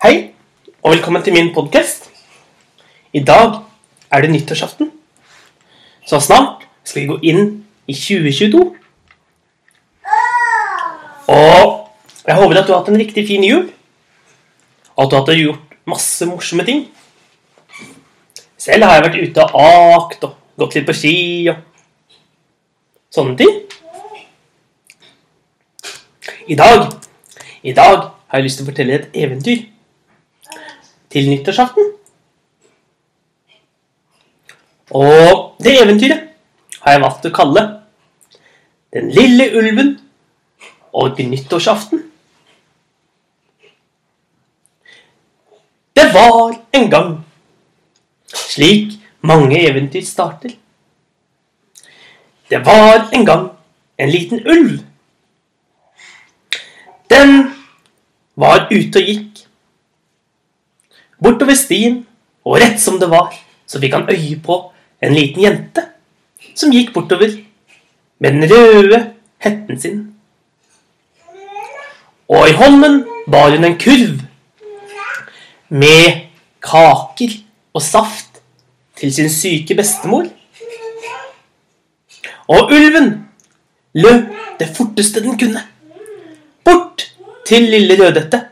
Hei, og velkommen til min podkast. I dag er det nyttårsaften. Så snart skal vi gå inn i 2022. Og jeg håper at du har hatt en riktig fin jul. Og at du har gjort masse morsomme ting. Selv har jeg vært ute og akt og gått litt på ski og sånne ting. I dag, I dag har jeg lyst til å fortelle et eventyr til nyttårsaften. Og det eventyret har jeg valgt å kalle Den lille ulven og nyttårsaften. Det var en gang, slik mange eventyr starter. Det var en gang en liten ulv. Den var ute og gikk. Bortover stien, og rett som det var, så fikk han øye på en liten jente som gikk bortover med den røde hetten sin. Og i hånden bar hun en kurv med kaker og saft til sin syke bestemor. Og ulven løp det forteste den kunne, bort til lille Rødhette.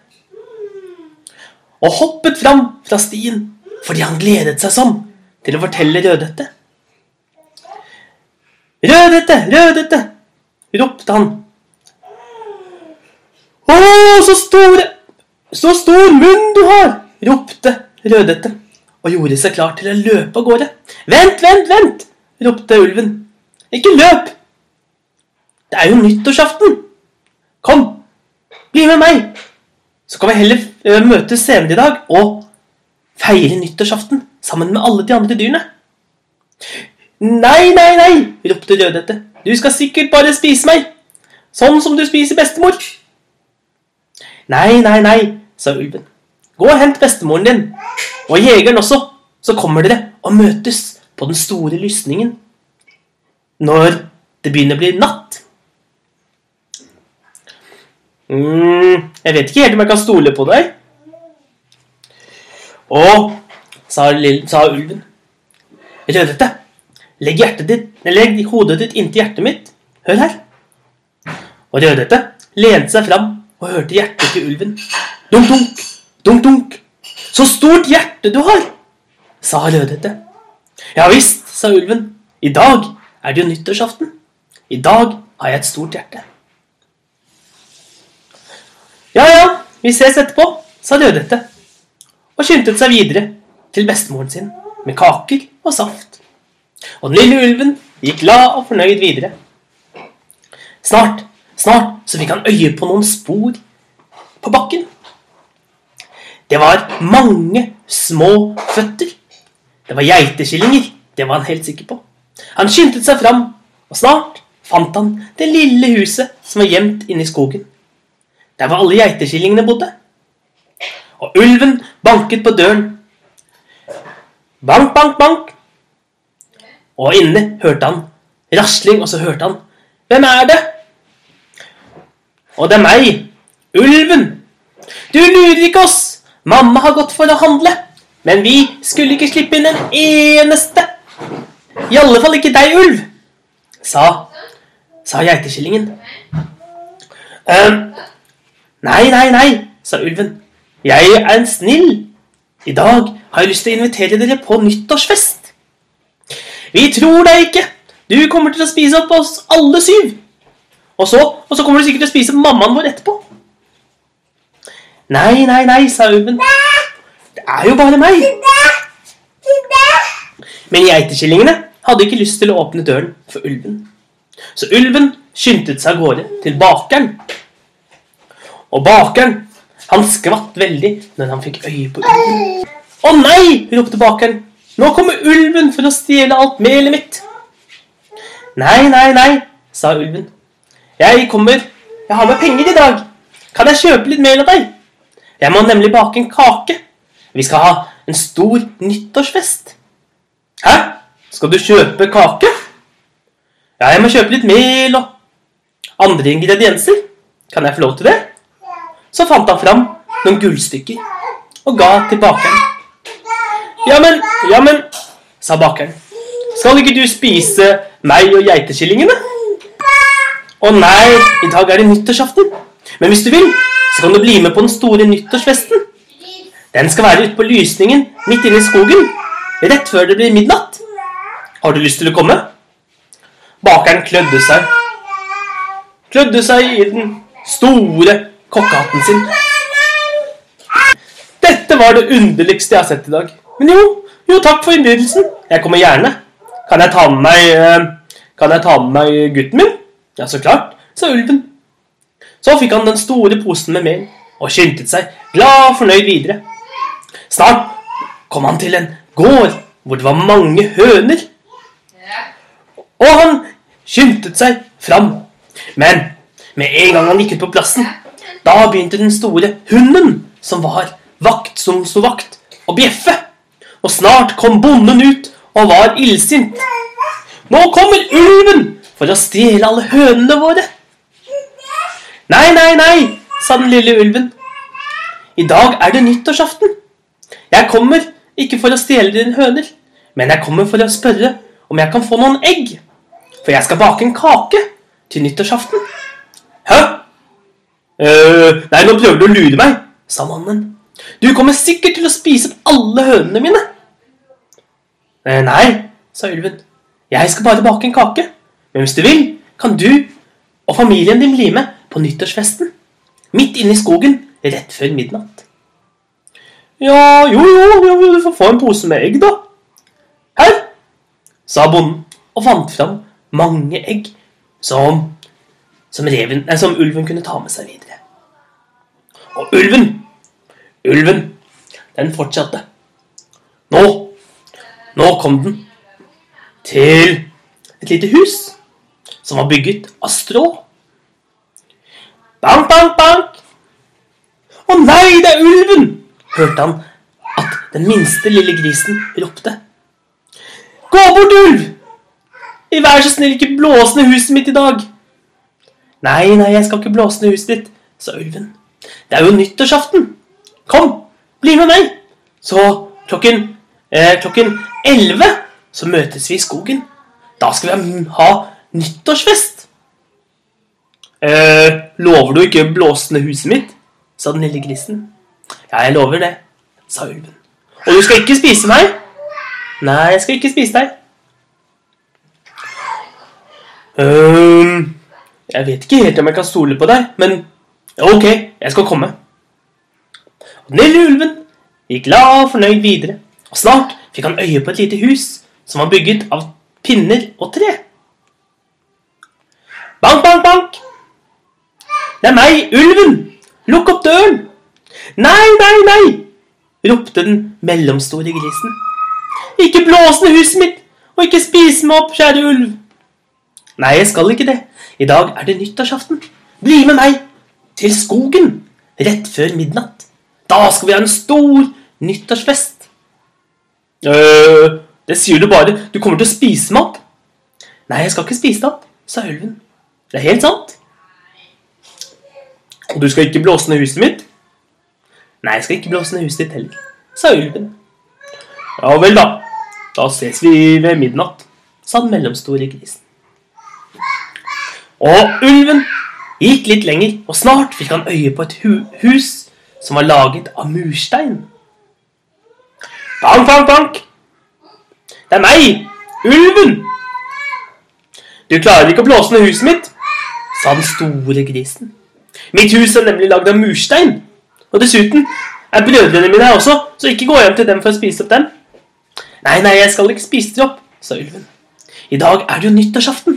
Og hoppet fram fra stien fordi han gledet seg sånn til å fortelle Rødhette. Rødhette, Rødhette, ropte han. Å, så store Så stor munn du har, ropte Rødhette og gjorde seg klar til å løpe av gårde. Vent, vent, vent, ropte ulven. Ikke løp! Det er jo nyttårsaften. Kom, bli med meg, så kan vi heller eh, møtes senere i dag og feire nyttårsaften sammen med alle de andre dyrene. Nei, nei, nei, ropte Rødhette. Du skal sikkert bare spise meg, sånn som du spiser bestemor. Nei, nei, nei, sa ulven. Gå og hent bestemoren din, og jegeren også, så kommer dere og møtes på den store lysningen når det begynner å bli natt. Mm, Jeg vet ikke helt om jeg kan stole på deg. Å, sa, sa ulven. Rødhette, legg, ditt, legg hodet ditt inntil hjertet mitt. Hør her. Og Rødhette lente seg fram og hørte hjertet til ulven. Dunk, dunk, dunk, dunk. Så stort hjerte du har, sa Rødhette. Ja visst, sa ulven. I dag er det jo nyttårsaften. I dag har jeg et stort hjerte. Ja, ja, vi ses etterpå, sa Rødhette, og skyndte seg videre til bestemoren sin med kaker og saft. Og den lille ulven gikk glad og fornøyd videre. Snart, snart så fikk han øye på noen spor på bakken. Det var mange små føtter. Det var geiteskillinger, det var han helt sikker på. Han skyndte seg fram, og snart fant han det lille huset som var gjemt inne i skogen. Der var alle geiteskillingene bodde. Og ulven banket på døren. Bank, bank, bank. Og inne hørte han rasling, og så hørte han Hvem er det? Og det er meg, ulven. Du lurer ikke oss. Mamma har gått for å handle, men vi skulle ikke slippe inn en eneste. I alle fall ikke deg, ulv, sa, sa geitekillingen. «Ehm, nei, nei, nei, sa ulven. Jeg er en snill. I dag har jeg lyst til å invitere dere på nyttårsfest. Vi tror deg ikke. Du kommer til å spise opp oss alle syv. Og så, og så kommer du sikkert til å spise mammaen vår etterpå. Nei, nei, nei, sa ulven. Det er jo bare meg. Men geitekillingene hadde ikke lyst til å åpne døren for ulven. Så ulven skyndte seg av gårde til bakeren. Og bakeren, han skvatt veldig når han fikk øye på ulven. Å nei, ropte bakeren. Nå kommer ulven for å stjele alt melet mitt. Nei, nei, nei, sa ulven. Jeg kommer. Jeg har med penger i dag. Kan jeg kjøpe litt mel av deg? Jeg må nemlig bake en kake. Vi skal ha en stor nyttårsfest. Hæ? Skal du kjøpe kake? Ja, jeg må kjøpe litt mel og andre ingredienser. Kan jeg få lov til det? Så fant han fram noen gullstykker. og ga til bakeren. Jammen, jammen, sa bakeren. Skal ikke du spise meg og geitekillingene? Å nei, i dag er det nyttårsaften. Men hvis du vil, så kan du bli med på den store nyttårsfesten. Den skal være ute på lysningen midt inne i skogen, rett før det blir midnatt. Har du lyst til å komme? Bakeren klødde seg. Klødde seg i den store kokkehatten sin. Dette var det underligste jeg har sett i dag. Men jo, jo takk for innbydelsen. Jeg kommer gjerne. Kan jeg ta med meg, eh, kan jeg ta med meg gutten min? Ja, så klart, sa ulven. Så fikk han den store posen med mel og skyndte seg glad og fornøyd videre. Snart kom han til en gård hvor det var mange høner. Og han skyndte seg fram. Men med en gang han gikk ut på plassen, da begynte den store hunden, som var vakt som sto vakt, å bjeffe. Og snart kom bonden ut og var illsint. Nå kommer ulven for å stjele alle hønene våre. Nei, nei, nei, sa den lille ulven. I dag er det nyttårsaften. Jeg kommer ikke for å stjele dine høner, men jeg kommer for å spørre om jeg kan få noen egg. For jeg skal bake en kake til nyttårsaften. «Øh, nei, nå prøver du å lure meg, sa mannen. Du kommer sikkert til å spise opp alle hønene mine. Uh, nei, sa ulven. Jeg skal bare bake en kake. Men hvis du vil, kan du og familien din bli med på nyttårsfesten. Midt inne i skogen rett før midnatt. Ja, jo, jo, jo, du får få en pose med egg, da. Her, sa bonden og fant fram mange egg som, som, reven, nei, som ulven kunne ta med seg videre. Og ulven, ulven, den fortsatte. Nå, nå kom den til et lite hus som var bygget av strå. Bank, bank, bank! Å nei, det er ulven! hørte han at den minste lille grisen ropte. Gå bort, ulv! Vær så snill, ikke blås ned huset mitt i dag. Nei, nei, jeg skal ikke blåse ned huset ditt, sa ulven. Det er jo nyttårsaften. Kom, bli med meg. Så klokken eh, klokken elleve så møtes vi i skogen. Da skal vi ha nyttårsfest. Eh, lover du ikke blåse ned huset mitt? sa den lille grisen. Ja, jeg lover det, sa ulven. Og du skal ikke spise meg? Nei, jeg skal ikke spise deg. Um, jeg vet ikke helt om jeg kan stole på deg, men ok, jeg skal komme. Og den lille ulven gikk glad og fornøyd videre, og snart fikk han øye på et lite hus som var bygget av pinner og tre. Bank, bank, bank! Det er meg, ulven! Lukk opp døren! Nei, nei, nei! ropte den mellomstore grisen. Ikke blås ned huset mitt, og ikke spis meg opp, kjære ulv. Nei, jeg skal ikke det. I dag er det nyttårsaften. Bli med meg til skogen rett før midnatt. Da skal vi ha en stor nyttårsfest. øh, det sier du bare. Du kommer til å spise meg opp. Nei, jeg skal ikke spise deg opp, sa ulven. Det er helt sant. Og du skal ikke blåse ned huset mitt? Nei, jeg skal ikke blåse ned huset ditt heller, sa ulven. Ja vel, da. Da ses vi ved midnatt, sa den mellomstore grisen. Og ulven gikk litt lenger, og snart fikk han øye på et hu hus som var laget av murstein. Bank, bank, bank! Det er meg, ulven! Du klarer ikke å blåse ned huset mitt, sa den store grisen. Mitt hus er nemlig lagd av murstein. Og dessuten er brødrene mine her også, så ikke gå hjem til dem for å spise opp dem. Nei, nei, jeg skal ikke spise dem opp, sa ulven. I dag er det jo nyttårsaften.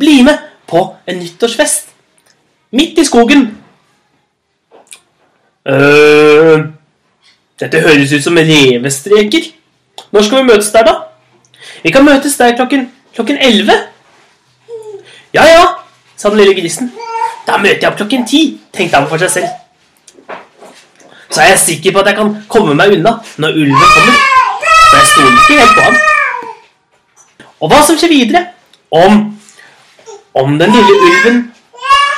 Bli med på en nyttårsfest. Midt i skogen. Uh, Dette høres ut som revestreker. Når skal vi møtes der, da? Vi kan møtes der klokken klokken elleve. Ja, ja, sa den lille grisen. Da møter jeg opp klokken ti, tenkte han for seg selv så er jeg sikker på at jeg kan komme meg unna når ulven kommer. For jeg stoler ikke helt på ham. Og hva som skjer videre om, om den lille ulven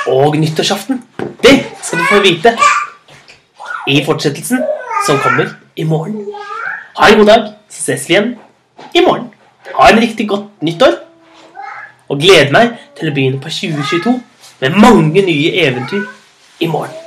og nyttårsaften, det skal du få vite i fortsettelsen. som kommer i morgen. Ha en god dag, så ses vi igjen i morgen. Ha en riktig godt nyttår. Og gled meg til å begynne på 2022 med mange nye eventyr i morgen.